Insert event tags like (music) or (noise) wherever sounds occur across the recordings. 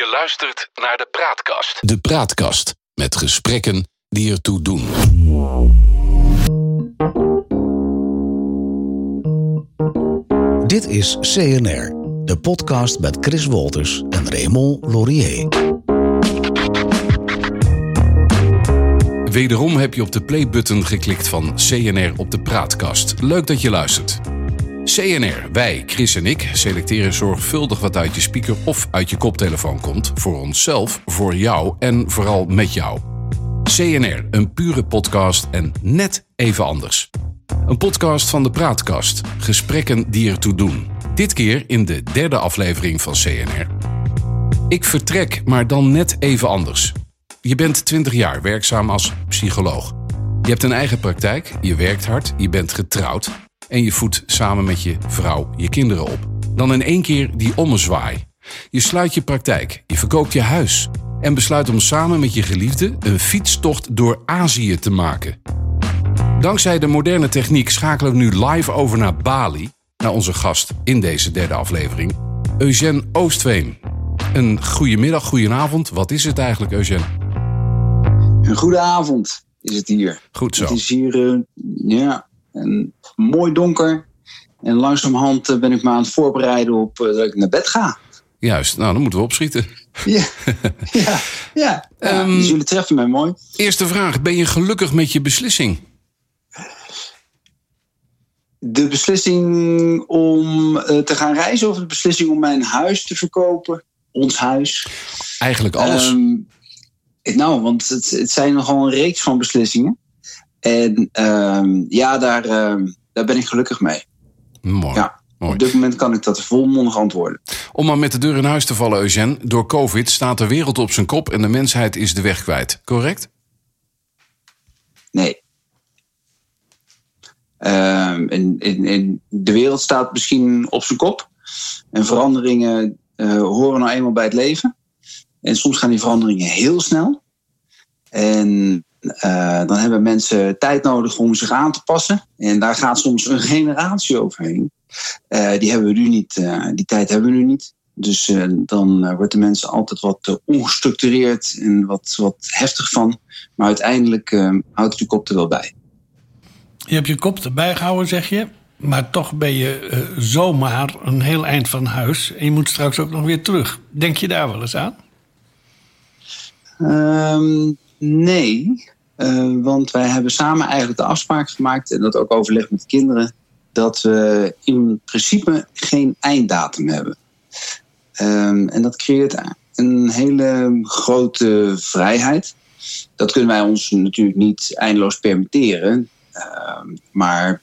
Je luistert naar de Praatkast. De Praatkast met gesprekken die ertoe doen. Dit is CNR, de podcast met Chris Wolters en Raymond Laurier. Wederom heb je op de playbutton geklikt van CNR op de Praatkast. Leuk dat je luistert. CNR, wij, Chris en ik, selecteren zorgvuldig wat uit je speaker of uit je koptelefoon komt. Voor onszelf, voor jou en vooral met jou. CNR, een pure podcast en net even anders. Een podcast van de Praatkast. Gesprekken die ertoe doen. Dit keer in de derde aflevering van CNR. Ik vertrek, maar dan net even anders. Je bent 20 jaar werkzaam als psycholoog. Je hebt een eigen praktijk, je werkt hard, je bent getrouwd en je voedt samen met je vrouw je kinderen op. Dan in één keer die ommezwaai. Je sluit je praktijk, je verkoopt je huis en besluit om samen met je geliefde een fietstocht door Azië te maken. Dankzij de moderne techniek schakelen we nu live over naar Bali, naar onze gast in deze derde aflevering, Eugène Oostveen. Een goedemiddag, goedenavond. Wat is het eigenlijk, Eugène? Een goede avond is het hier. Goed zo. Het is hier uh, ja, een mooi donker. En langzamerhand uh, ben ik me aan het voorbereiden op uh, dat ik naar bed ga. Juist, nou dan moeten we opschieten. Ja, (laughs) ja, ja. ja Um, dus jullie treffen mij mooi. Eerste vraag, ben je gelukkig met je beslissing? De beslissing om uh, te gaan reizen of de beslissing om mijn huis te verkopen? Ons huis. Eigenlijk alles. Um, nou, want het, het, zijn nogal een reeks van beslissingen. En um, ja, daar, daar ben ik gelukkig mee. Mooi. Ja. Mooi. Op dit moment kan ik dat volmondig antwoorden. Om maar met de deur in huis te vallen, Eugène. Door COVID staat de wereld op zijn kop en de mensheid is de weg kwijt. Correct? Nee. En, en, en de wereld staat misschien op zijn kop. En veranderingen uh, horen nou eenmaal bij het leven. En soms gaan die veranderingen heel snel. En uh, dan hebben mensen tijd nodig om zich aan te passen. En daar gaat soms een generatie overheen. Uh, die hebben we nu niet. Uh, die tijd hebben we nu niet. Dus dan wordt de mensen altijd wat ongestructureerd en wat, wat heftig van. Maar uiteindelijk houdt je kop er wel bij. Je hebt je kop erbij gehouden, zeg je. Maar toch ben je zomaar een heel eind van huis. En je moet straks ook nog weer terug. Denk je daar wel eens aan? Um, nee. want wij hebben samen eigenlijk de afspraak gemaakt. En dat ook overleg met de kinderen dat we in principe geen einddatum hebben. Um, en dat creëert een hele grote vrijheid. Dat kunnen wij ons natuurlijk niet eindeloos permitteren. Um, maar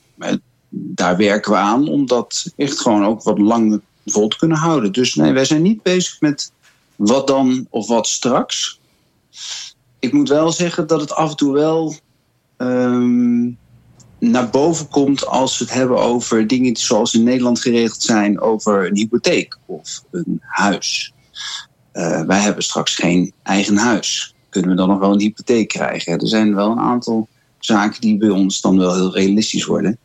daar werken we aan om dat echt gewoon ook wat langer vol te kunnen houden. Dus nee, wij zijn niet bezig met wat dan of wat straks. Ik moet wel zeggen dat het af en toe wel um, naar boven komt als we het hebben over dingen zoals in Nederland geregeld zijn over een hypotheek of een huis. Uh, wij hebben straks geen eigen huis. Kunnen we dan nog wel een hypotheek krijgen? Er zijn wel een aantal zaken die bij ons dan wel heel realistisch worden.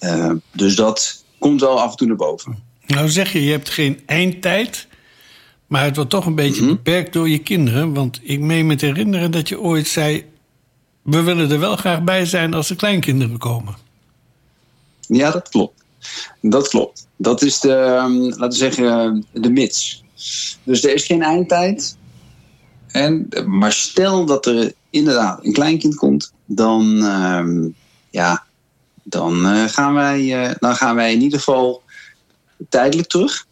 Uh, dus dat komt wel af en toe naar boven. Nou zeg je, je hebt geen eindtijd. Maar het wordt toch een beetje mm-hmm. beperkt door je kinderen. Want ik meen me te herinneren dat je ooit zei we willen er wel graag bij zijn als er kleinkinderen komen. Ja, dat klopt. Dat klopt. Dat is de, laten we zeggen, de mits. Dus er is geen eindtijd. En, maar stel dat er inderdaad een kleinkind komt, dan, um, ja, dan, uh, gaan wij, uh, dan gaan wij in ieder geval tijdelijk terug.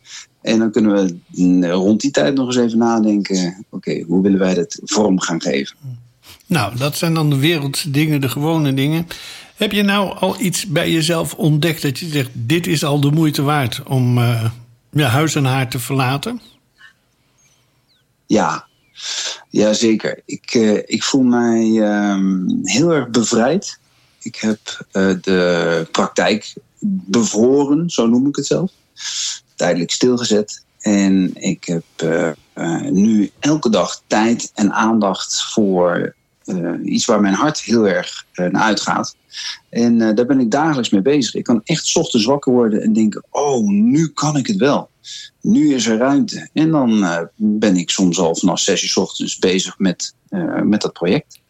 En dan kunnen we rond die tijd nog eens even nadenken: oké, okay, hoe willen wij dat vorm gaan geven? Nou, dat zijn dan de wereldse dingen, de gewone dingen. Heb je nou al iets bij jezelf ontdekt dat je zegt: dit is al de moeite waard om uh, ja, huis en haar te verlaten? Ja, ja zeker. Ik, uh, ik voel mij uh, heel erg bevrijd. Ik heb uh, de praktijk bevroren, zo noem ik het zelf. Tijdelijk stilgezet. En ik heb nu elke dag tijd en aandacht voor uh, iets waar mijn hart heel erg naar uitgaat. En daar ben ik dagelijks mee bezig. Ik kan echt ochtends wakker worden en denken: oh, nu kan ik het wel. Nu is er ruimte. En dan eh, ben ik soms al vanaf zes uur ochtends bezig met, eh, met dat project.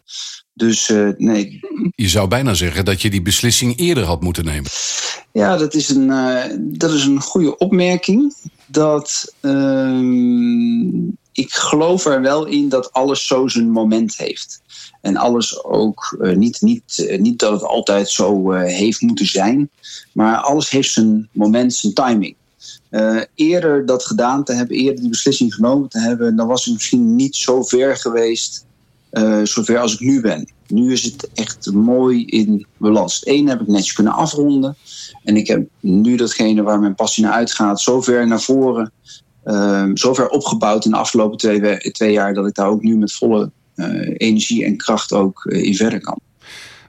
Dus eh, nee, Je zou bijna zeggen dat je die beslissing eerder had moeten nemen. Ja, dat is een, eh, dat is een goede opmerking. Dat, ehm, ik geloof er wel in dat alles zo zijn moment heeft. En alles ook, eh, niet, niet, niet dat het altijd zo heeft moeten zijn, maar alles heeft zijn moment, zijn timing. Eerder dat gedaan te hebben, eerder die beslissing genomen te hebben, dan was ik misschien niet zo ver geweest, eh zover als ik nu ben. Nu is het echt mooi in balans. Het ene heb ik netjes kunnen afronden. En ik heb nu datgene waar mijn passie naar uitgaat, zo ver naar voren, ehm, zo ver opgebouwd in de afgelopen twee, we- twee jaar, dat ik daar ook nu met volle eh, energie en kracht ook eh, in verder kan.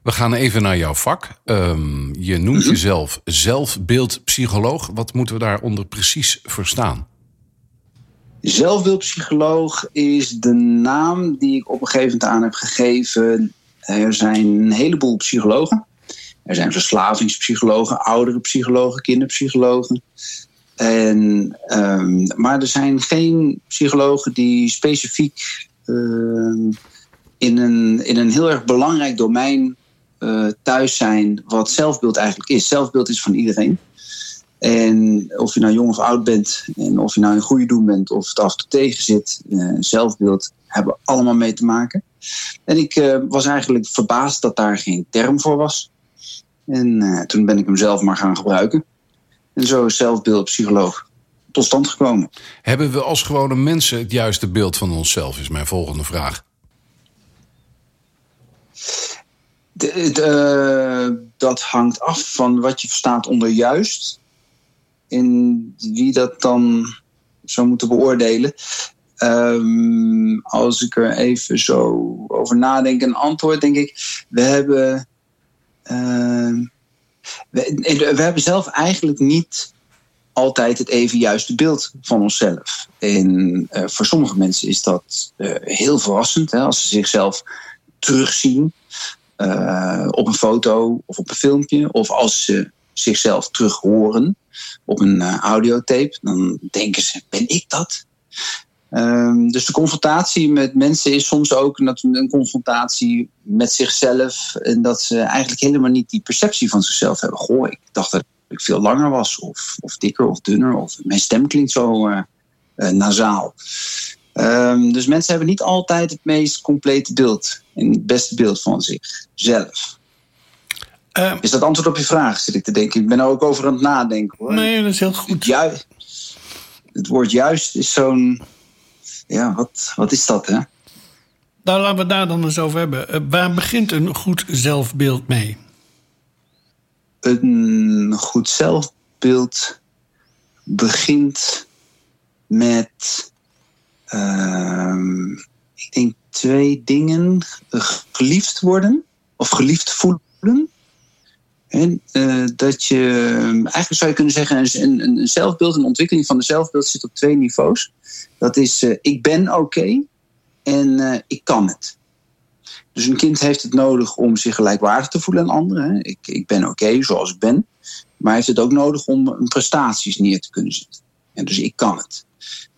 We gaan even naar jouw vak. Ehm, je noemt jezelf zelfbeeldpsycholoog. Wat moeten we daaronder precies verstaan? Zelfbeeldpsycholoog is de naam die ik op een gegeven moment aan heb gegeven. Er zijn een heleboel psychologen. Er zijn verslavingspsychologen, oudere psychologen, kinderpsychologen. En, ehm, maar er zijn geen psychologen die specifiek ehm, in, een, in een heel erg belangrijk domein eh, thuis zijn, wat zelfbeeld eigenlijk is. Zelfbeeld is van iedereen. En of je nou jong of oud bent, en of je nou in goede doen bent of het af en toe tegen zit, eh, zelfbeeld hebben allemaal mee te maken. En ik eh, was eigenlijk verbaasd dat daar geen term voor was. En eh, toen ben ik hem zelf maar gaan gebruiken. En zo is zelfbeeldpsycholoog tot stand gekomen. Hebben we als gewone mensen het juiste beeld van onszelf, is mijn volgende vraag. De- de, dat hangt af van wat je verstaat onder juist. En wie dat dan zou moeten beoordelen. Ehm, als ik er even zo over nadenk en antwoord, denk ik. We hebben. ehm, we hebben zelf eigenlijk niet altijd het even juiste beeld van onszelf. En eh, voor sommige mensen is dat eh, heel verrassend hè, als ze zichzelf terugzien eh, op een foto of op een filmpje, of als ze zichzelf terug horen op een eh, audiotape, dan denken ze: ben ik dat? Ehm, dus de confrontatie met mensen is soms ook een, confrontatie met zichzelf. En dat ze eigenlijk helemaal niet die perceptie van zichzelf hebben. Goh, ik dacht dat ik veel langer was, of, of dikker of dunner, of mijn stem klinkt zo eh eh, nasaal. Ehm, dus mensen hebben niet altijd het meest complete beeld en het beste beeld van zichzelf. Eh, Is dat antwoord op je vraag, zit ik te denken? Ik ben er ook over aan het nadenken hoor. nee, dat is heel goed. jui- het woord juist is zo'n. Ja, wat, wat is dat hè? Nou, laten we het daar dan eens over hebben. Eh, waar begint een goed zelfbeeld mee? Een goed zelfbeeld begint met. ehm, ik denk twee dingen. Geliefd worden of geliefd voelen. En eh, dat je, eigenlijk zou je kunnen zeggen, een, een, zelfbeeld, een ontwikkeling van een zelfbeeld zit op twee niveaus. Dat is, eh, ik ben oké en eh, ik kan het. Dus een kind heeft het nodig om zich gelijkwaardig te voelen aan anderen. Ik, ik ben oké zoals ik ben. Maar heeft het ook nodig om een prestaties neer te kunnen zetten. En dus ik kan het.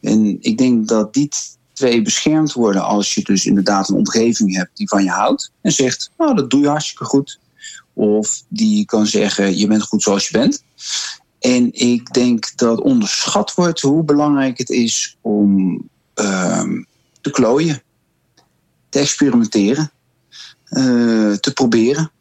En ik denk dat die twee beschermd worden als je dus inderdaad een omgeving hebt die van je houdt. En zegt, nou dat doe je hartstikke goed. Of die kan zeggen, je bent goed zoals je bent. En ik denk dat onderschat wordt hoe belangrijk het is om ehm, te klooien. Te experimenteren. eh, te proberen.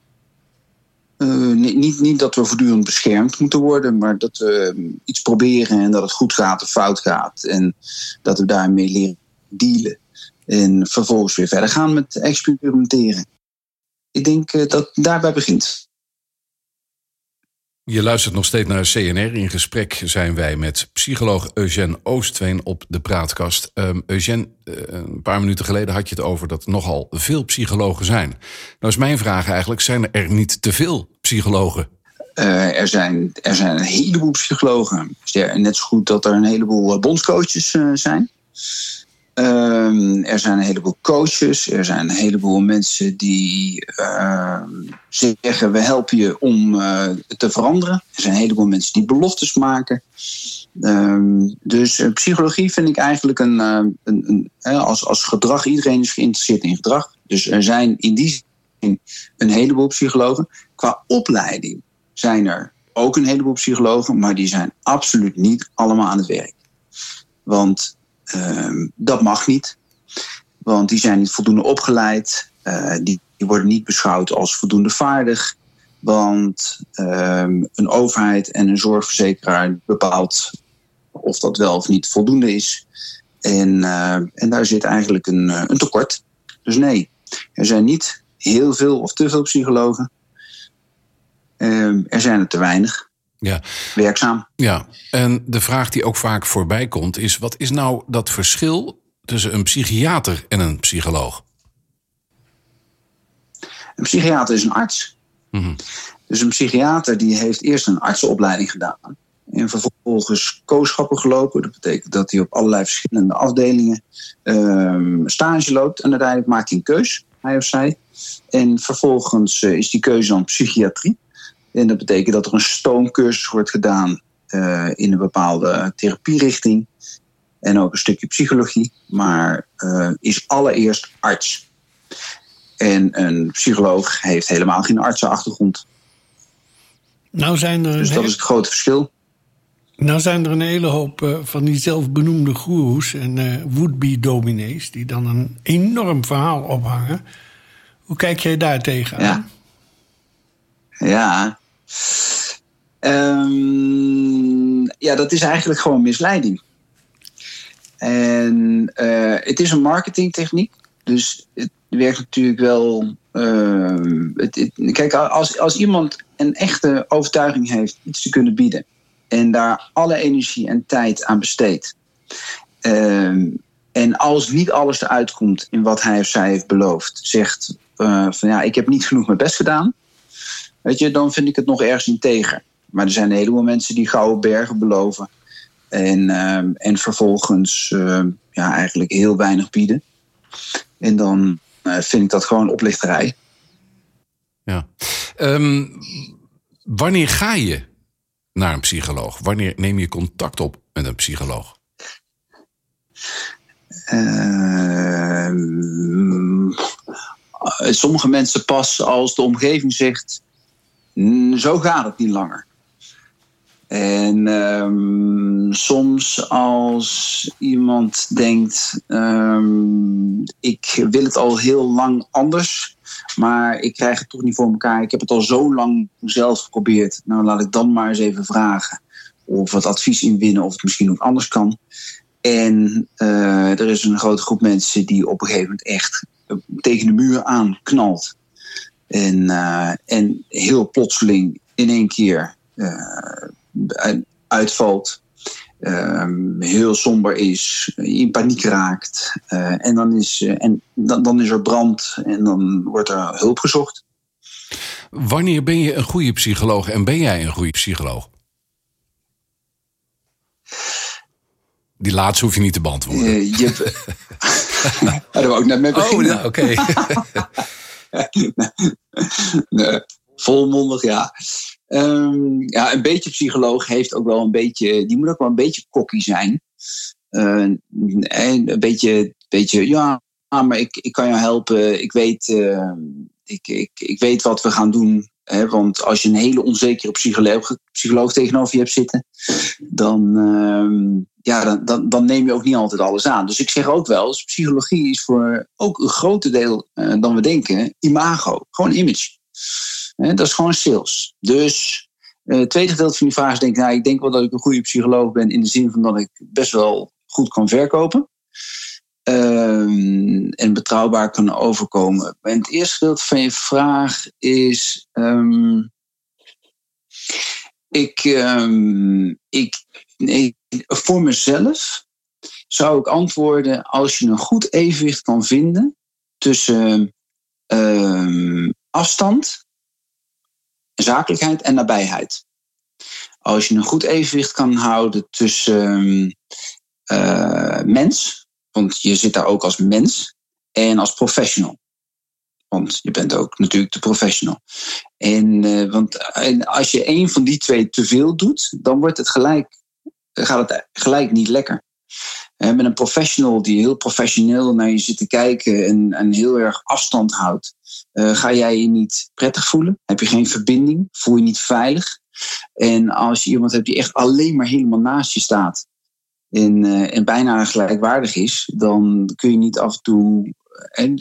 Eh, niet, niet, niet dat we voortdurend beschermd moeten worden, maar dat we ehm, iets proberen en dat het goed gaat of fout gaat. En dat we daarmee leren dealen. En vervolgens weer verder gaan met experimenteren. Ik denk eh, dat daarbij begint. Je luistert nog steeds naar CNR. In gesprek zijn wij met psycholoog Eugène Oostveen op de praatkast. Um, Eugène, een paar minuten geleden had je het over dat nogal veel psychologen zijn. Nou is mijn vraag eigenlijk, zijn er niet te veel psychologen? Uh, er, zijn, er zijn een heleboel psychologen. Net zo goed dat er een heleboel bondscoaches uh, zijn. Um, er zijn een heleboel coaches, er zijn een heleboel mensen die uh, zeggen we helpen je om uh, te veranderen. Er zijn een heleboel mensen die beloftes maken. Ehm, dus eh, psychologie vind ik eigenlijk een, eh, een, een als, als gedrag, iedereen is geïnteresseerd in gedrag. Dus er zijn in die zin een heleboel psychologen. Qua opleiding zijn er ook een heleboel psychologen, maar die zijn absoluut niet allemaal aan het werk. Want ehm, dat mag niet. Want die zijn niet voldoende opgeleid. Uh, die, die, worden niet beschouwd als voldoende vaardig. Want ehm, een overheid en een zorgverzekeraar bepaalt of dat wel of niet voldoende is. En, uh, en daar zit eigenlijk een, uh, een tekort. Dus nee, er zijn niet heel veel of te veel psychologen. Uh, er zijn er te weinig. Ja. Werkzaam. Ja, en de vraag die ook vaak voorbij komt is: wat is nou dat verschil tussen een psychiater en een psycholoog? Een psychiater is een arts. Mm -hmm. Dus een psychiater die heeft eerst een artsenopleiding gedaan. En vervolgens kooschappen gelopen. Dat betekent dat hij op allerlei verschillende afdelingen um, stage loopt. En uiteindelijk maakt hij een keus, hij of zij. En vervolgens uh, is die keuze dan psychiatrie. En dat betekent dat er een stoomcursus wordt gedaan uh, in een bepaalde therapierichting. En ook een stukje psychologie. Maar uh, is allereerst arts. En een psycholoog heeft helemaal geen artsenachtergrond. Nou zijn er dus dat is het grote verschil. Nou zijn er een hele hoop uh, van die zelfbenoemde goeroes en uh, would-be dominees... die dan een enorm verhaal ophangen. Hoe kijk jij daar tegenaan? Ja. Ja. Um, ja, dat is eigenlijk gewoon misleiding. En uh, het is een marketingtechniek. Dus het werkt natuurlijk wel. Uh, het, kijk, als, als iemand een echte overtuiging heeft iets te kunnen bieden. en daar alle energie en tijd aan besteedt. Uh, en als niet alles eruit komt in wat hij of zij heeft beloofd, zegt uh, van ja, ik heb niet genoeg mijn best gedaan. Weet je, dan vind ik het nog ergens integer. Maar er zijn een heleboel mensen die gouden bergen beloven. En, uh, en vervolgens uh, ja, eigenlijk heel weinig bieden. En dan uh, vind ik dat gewoon oplichterij. Ja. Um, wanneer ga je naar een psycholoog? Wanneer neem je contact op met een psycholoog? Sommige mensen pas als de omgeving zegt: zo gaat het niet langer. En um, soms als iemand denkt: um, ik wil het al heel lang anders, maar ik krijg het toch niet voor elkaar. Ik heb het al zo lang zelf geprobeerd. Nou, laat ik dan maar eens even vragen of wat advies inwinnen of het misschien ook anders kan. En uh, er is een grote groep mensen die op een gegeven moment echt tegen de muur aan knalt. En, uh, en heel plotseling in één keer uh, uitvalt. Um, heel somber is, in paniek raakt. Uh, en dan is, en dan, dan is er brand en dan wordt er hulp gezocht. Wanneer ben je een goede psycholoog en ben jij een goede psycholoog? Die laatste hoef je niet te beantwoorden. Uh, je... (laughs) dat wou ik net mee beginnen. Oh, oké. (laughs) (laughs) nee, volmondig, ja. Um, ja, een beetje psycholoog heeft ook wel een beetje, die moet ook wel een beetje kokkie zijn. Uh, en een beetje, beetje, ja, maar ik, ik kan jou helpen. Ik weet, uh, ik, ik, ik weet wat we gaan doen. Want als je een hele onzekere psycholoog, psycholoog tegenover je hebt zitten, dan, ja, dan, dan, neem je ook niet altijd alles aan. Dus ik zeg ook wel, dus psychologie is voor ook een groter deel uh, dan we denken, imago, gewoon image. Dat is gewoon sales. Dus uh, het tweede gedeelte van die vraag is denk ik, nou, ik denk wel dat ik een goede psycholoog ben in de zin van dat ik best wel goed kan verkopen. Um, en betrouwbaar kunnen overkomen. En het eerste gedeelte van je vraag is. Um, ik, um, ik, nee, voor mezelf zou ik antwoorden als je een goed evenwicht kan vinden tussen afstand, zakelijkheid en nabijheid. Als je een goed evenwicht kan houden tussen uh, mens, want je zit daar ook als mens en als professional. Want je bent ook natuurlijk de professional. En, uh, want en als je een van die twee te veel doet, dan wordt het gelijk gaat het gelijk niet lekker. En met een professional die heel professioneel naar je zit te kijken en, en heel erg afstand houdt, uh, ga jij je niet prettig voelen? Heb je geen verbinding? Voel je niet veilig? En als je iemand hebt die echt alleen maar helemaal naast je staat en, uh, en bijna gelijkwaardig is, dan kun je niet af en toe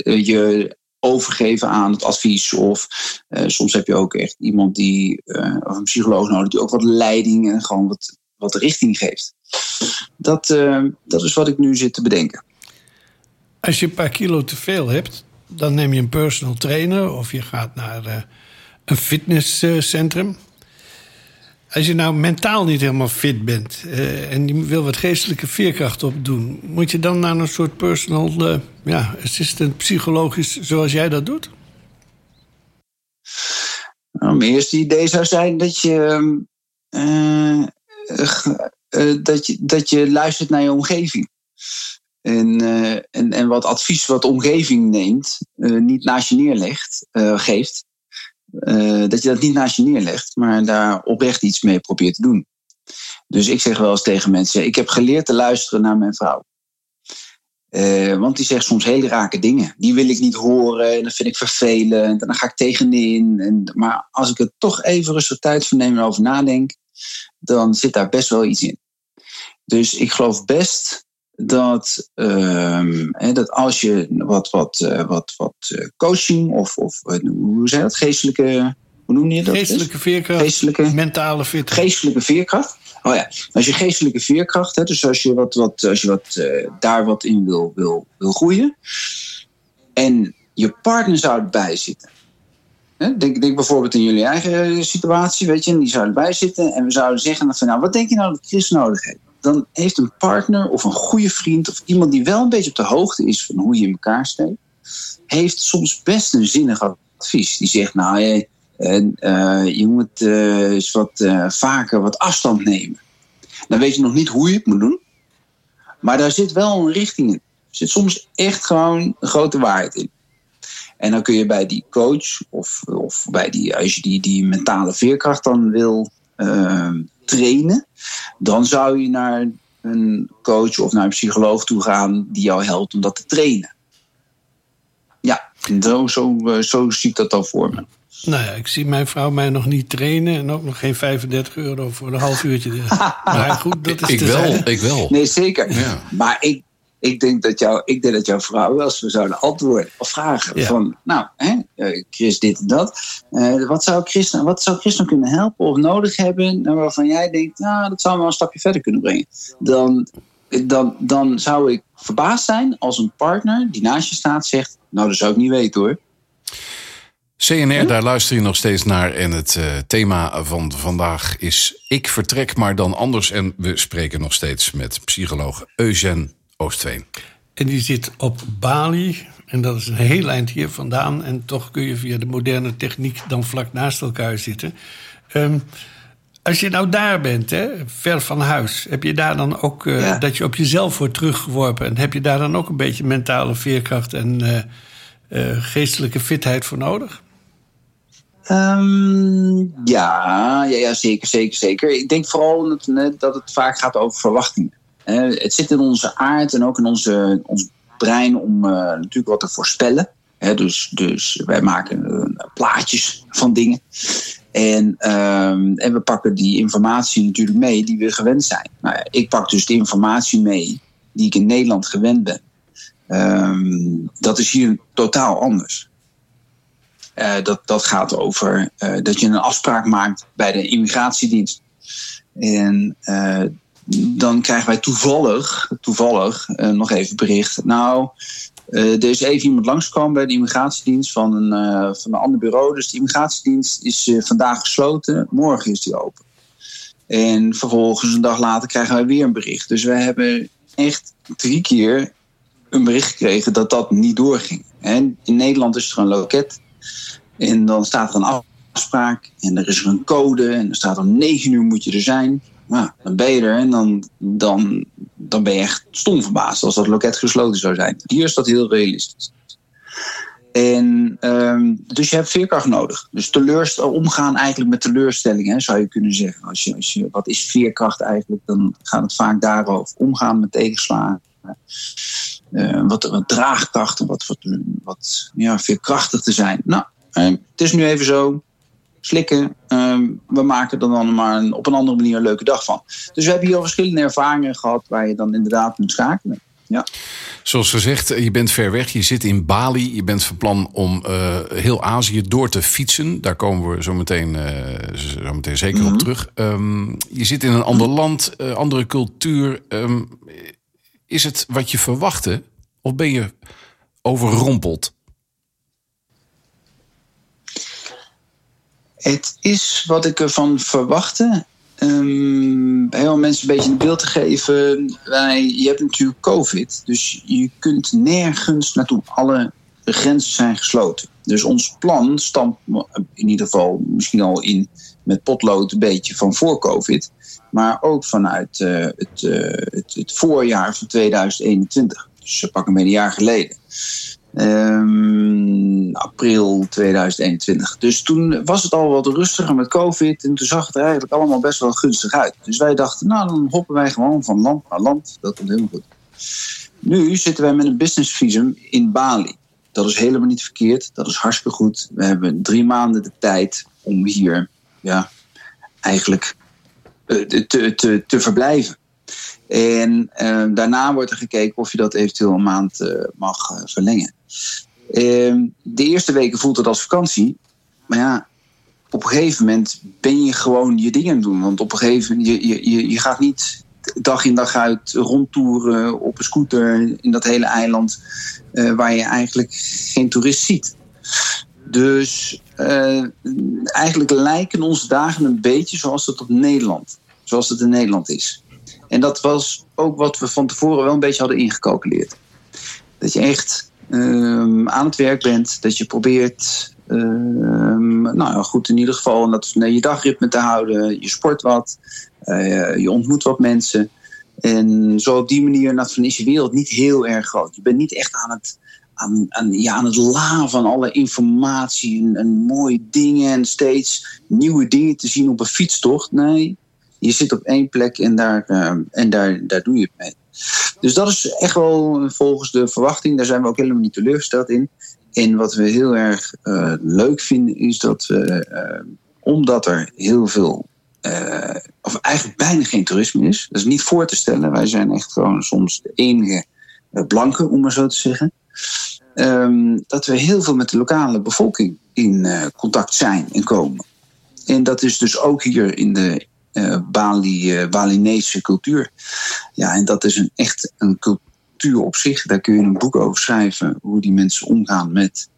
uh, je overgeven aan het advies. Of soms heb je ook echt iemand die, of een psycholoog nodig, die ook wat leiding en gewoon wat, wat richting geeft. Dat, dat is wat ik nu zit te bedenken. Als je een paar kilo te veel hebt, dan neem je een personal trainer of je gaat naar uh, een fitnesscentrum. Als je nou mentaal niet helemaal fit bent uh, en je wil wat geestelijke veerkracht opdoen, moet je dan naar een soort personal uh, ja, assistant psychologisch zoals jij dat doet? Nou, mijn eerste idee zou zijn dat je, dat je, dat je luistert naar je omgeving. En, uh, en, en wat advies wat de omgeving neemt, niet naast je neerlegt, geeft. dat je dat niet naast je neerlegt, maar daar oprecht iets mee probeert te doen. Dus ik zeg wel eens tegen mensen: ik heb geleerd te luisteren naar mijn vrouw. want die zegt soms hele rake dingen. Die wil ik niet horen en dat vind ik vervelend en dan ga ik tegenin. En, maar als ik er toch even rustig tijd voor neem en over nadenk, dan zit daar best wel iets in. Dus ik geloof best dat, um, hè, dat als je wat, wat, uh, wat, wat uh, coaching of, of hoe zeg je dat, geestelijke, hoe noem je dat? Geestelijke veerkracht, geestelijke, mentale fitness. Geestelijke veerkracht. Oh ja, als je geestelijke veerkracht, hè, dus als je, wat, wat, als je wat, uh, daar wat in wil, wil, wil groeien en je partner zou erbij zitten. Denk, denk bijvoorbeeld in jullie eigen situatie, weet je, en die zou erbij zitten en we zouden zeggen van nou, wat denk je nou dat Chris nodig heeft? dan heeft een partner of een goede vriend of iemand die wel een beetje op de hoogte is van hoe je in elkaar steekt, heeft soms best een zinnig advies. Die zegt, nou, je, uh, je moet eens wat vaker wat afstand nemen. Dan weet je nog niet hoe je het moet doen, maar daar zit wel een richting in. Er zit soms echt gewoon een grote waarheid in. En dan kun je bij die coach of, of bij die, als je die, die mentale veerkracht dan wil trainen, dan zou je naar een coach of naar een psycholoog toe gaan die jou helpt om dat te trainen. Ja, zo, zo, eh, zo zie ik dat dan voor me. Nou ja, ik zie mijn vrouw mij nog niet trainen en ook nog geen 35 euro voor een half uurtje. (laughs) maar goed, dat is ik wel, ik wel. Nee, zeker. Ja. Maar ik, ik denk dat, jou, ik denk dat jouw vrouw, als we zouden antwoorden of vragen van, nou, hè, eh, Chris dit en dat. Uh, wat, zou Chris, wat zou Chris dan kunnen helpen of nodig hebben nou, waarvan jij denkt, nou, dat zou me wel een stapje verder kunnen brengen. Dan, dan, dan zou ik verbaasd zijn als een partner die naast je staat zegt, nou, dat zou ik niet weten hoor. CNR, daar luister je nog steeds naar. En het uh, thema van vandaag is Ik vertrek maar dan anders. En we spreken nog steeds met psycholoog Eugène Oostveen. En die zit op Bali. En dat is een heel eind hier vandaan. En toch kun je via de moderne techniek dan vlak naast elkaar zitten. Um, als je nou daar bent, hè, ver van huis, heb je daar dan ook uh, ja. dat je op jezelf wordt teruggeworpen? En heb je daar dan ook een beetje mentale veerkracht en uh, uh, geestelijke fitheid voor nodig? Um, ja, ja, ja, zeker, zeker, zeker. Ik denk vooral dat, dat het vaak gaat over verwachtingen. Het zit in onze aard en ook in onze, ons brein om uh, natuurlijk wat te voorspellen. dus, dus wij maken uh, plaatjes van dingen. En, um, en we pakken die informatie natuurlijk mee die we gewend zijn. Nou ja, ik pak dus de informatie mee die ik in Nederland gewend ben. Um, dat is hier totaal anders. Uh, dat, dat gaat over dat je een afspraak maakt bij de immigratiedienst. En dan krijgen wij toevallig, toevallig uh, nog even bericht. Nou, uh, er is even iemand langskomen bij de immigratiedienst van een, uh, van een ander bureau. Dus de immigratiedienst is vandaag gesloten, morgen is die open. En vervolgens een dag later krijgen wij weer een bericht. Dus wij hebben echt drie keer een bericht gekregen dat dat niet doorging. En in Nederland is er een loket. En dan staat er een afspraak en er is er een code. En er staat om negen uur moet je er zijn nou, dan ben je er en dan, dan, dan ben je echt stom verbaasd als dat loket gesloten zou zijn. Hier is dat heel realistisch. En ehm, dus je hebt veerkracht nodig. Dus teleurst omgaan eigenlijk met teleurstellingen, zou je kunnen zeggen. Als je, als je, wat is veerkracht eigenlijk? Dan gaat het vaak daarover. Omgaan met tegenslagen. Uh, wat, wat draagkracht, wat, wat, wat ja, veerkrachtig te zijn. Nou, uh, het is nu even zo. Slikken. Uh, we maken er dan maar een, op een andere manier een leuke dag van. Dus we hebben hier al verschillende ervaringen gehad waar je dan inderdaad moet schakelen. Ja. Zoals gezegd, je bent ver weg. Je zit in Bali. Je bent van plan om uh, heel Azië door te fietsen. Daar komen we zo meteen, uh, zo meteen zeker mm -hmm. op terug. Um, je zit in een ander land, uh, andere cultuur. Um, is het wat je verwachtte? Of ben je overrompeld? Het is wat ik ervan verwachtte. Um, heel mensen een beetje een beeld te geven. Wij, je hebt natuurlijk COVID, dus je kunt nergens naartoe. Alle grenzen zijn gesloten. Dus ons plan stamt in ieder geval misschien al in met potlood een beetje van voor COVID. Maar ook vanuit uh, het, uh, het, het, voorjaar van 2021. Dus ze pakken me een jaar geleden. Um, april 2021. Dus toen was het al wat rustiger met COVID. En toen zag het er eigenlijk allemaal best wel gunstig uit. Dus wij dachten, nou dan hoppen wij gewoon van land naar land. Dat komt helemaal goed. Nu zitten wij met een business visum in Bali. Dat is helemaal niet verkeerd. Dat is hartstikke goed. We hebben drie maanden de tijd om hier ja, eigenlijk te, te, te verblijven. En uh, daarna wordt er gekeken of je dat eventueel een maand uh, mag uh, verlengen. Ehm, de eerste weken voelt het als vakantie. Maar ja, op een gegeven moment ben je gewoon je dingen doen. Want op een gegeven moment, je, je, je gaat niet dag in dag uit rondtoeren op een scooter in dat hele eiland. waar je eigenlijk geen toerist ziet. Dus eigenlijk lijken onze dagen een beetje zoals het op Nederland. Zoals het in Nederland is. En dat was ook wat we van tevoren wel een beetje hadden ingecalculeerd. Dat je echt um, aan het werk bent, dat je probeert, um, nou ja, goed in ieder geval, dat, nee, je dagritme te houden, je sport wat, uh, je ontmoet wat mensen. En zo op die manier nou, is je wereld niet heel erg groot. Je bent niet echt aan het, aan, aan, ja, aan het la van alle informatie en, mooie dingen en steeds nieuwe dingen te zien op een fietstocht. Nee, je zit op één plek en daar, uh, en daar, daar doe je het mee. Dus dat is echt wel volgens de verwachting. Daar zijn we ook helemaal niet teleurgesteld in. En wat we heel erg uh, leuk vinden is dat we, uh, omdat er heel veel, of eigenlijk bijna geen toerisme is. Dat is niet voor te stellen. Wij zijn echt gewoon soms de enige blanke, om maar zo te zeggen. Um, dat we heel veel met de lokale bevolking in contact zijn en komen. En dat is dus ook hier in de, Bali, uh, Balinese cultuur. Ja, en dat is een, echt een cultuur op zich. Daar kun je een boek over schrijven. Hoe die mensen omgaan met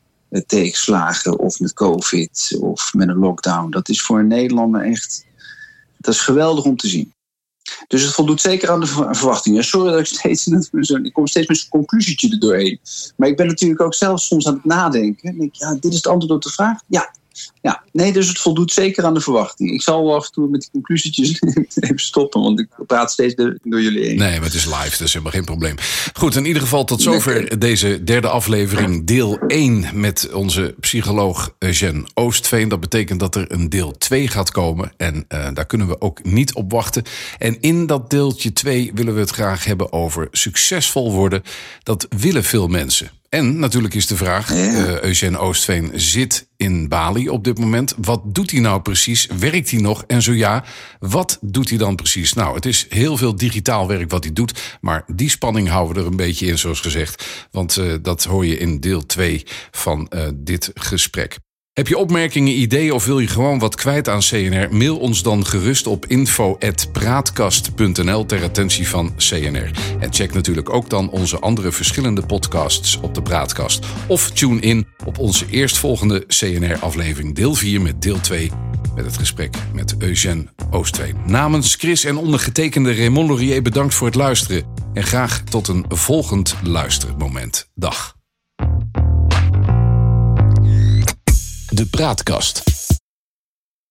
tegenslagen of met COVID of met een lockdown. Dat is voor een Nederlander echt. Dat is geweldig om te zien. Dus het voldoet zeker aan de verwachtingen. Sorry dat ik steeds. Ik kom steeds met een conclusietje er doorheen. Maar ik ben natuurlijk ook zelf soms aan het nadenken. Denk, ja, dit is het antwoord op de vraag. Ja, ja, nee, dus het voldoet zeker aan de verwachting. Ik zal af en toe met die conclusietjes (laughs) even stoppen, want ik praat steeds door jullie heen. Nee, maar het is live, dus helemaal geen probleem. Goed, in ieder geval tot zover deze derde aflevering, deel 1 met onze psycholoog Jen Oostveen. Dat betekent dat er een deel 2 gaat komen en uh, daar kunnen we ook niet op wachten. En in dat deeltje 2 willen we het graag hebben over succesvol worden. Dat willen veel mensen. En natuurlijk is de vraag, ja. uh, Eugène Oostveen zit in Bali op dit moment. Wat doet hij nou precies? Werkt hij nog? En zo ja, wat doet hij dan precies? Nou, het is heel veel digitaal werk wat hij doet. Maar die spanning houden we er een beetje in, zoals gezegd. Want uh, dat hoor je in deel 2 van uh, dit gesprek. Heb je opmerkingen, ideeën of wil je gewoon wat kwijt aan CNR? Mail ons dan gerust op info.praatkast.nl ter attentie van CNR. En check natuurlijk ook dan onze andere verschillende podcasts op de Praatkast. Of tune in op onze eerstvolgende CNR-aflevering, deel 4 met deel 2 met het gesprek met Eugène Oostveen. Namens Chris en ondergetekende Raymond Laurier bedankt voor het luisteren. En graag tot een volgend luistermoment. Dag. De Praatkast.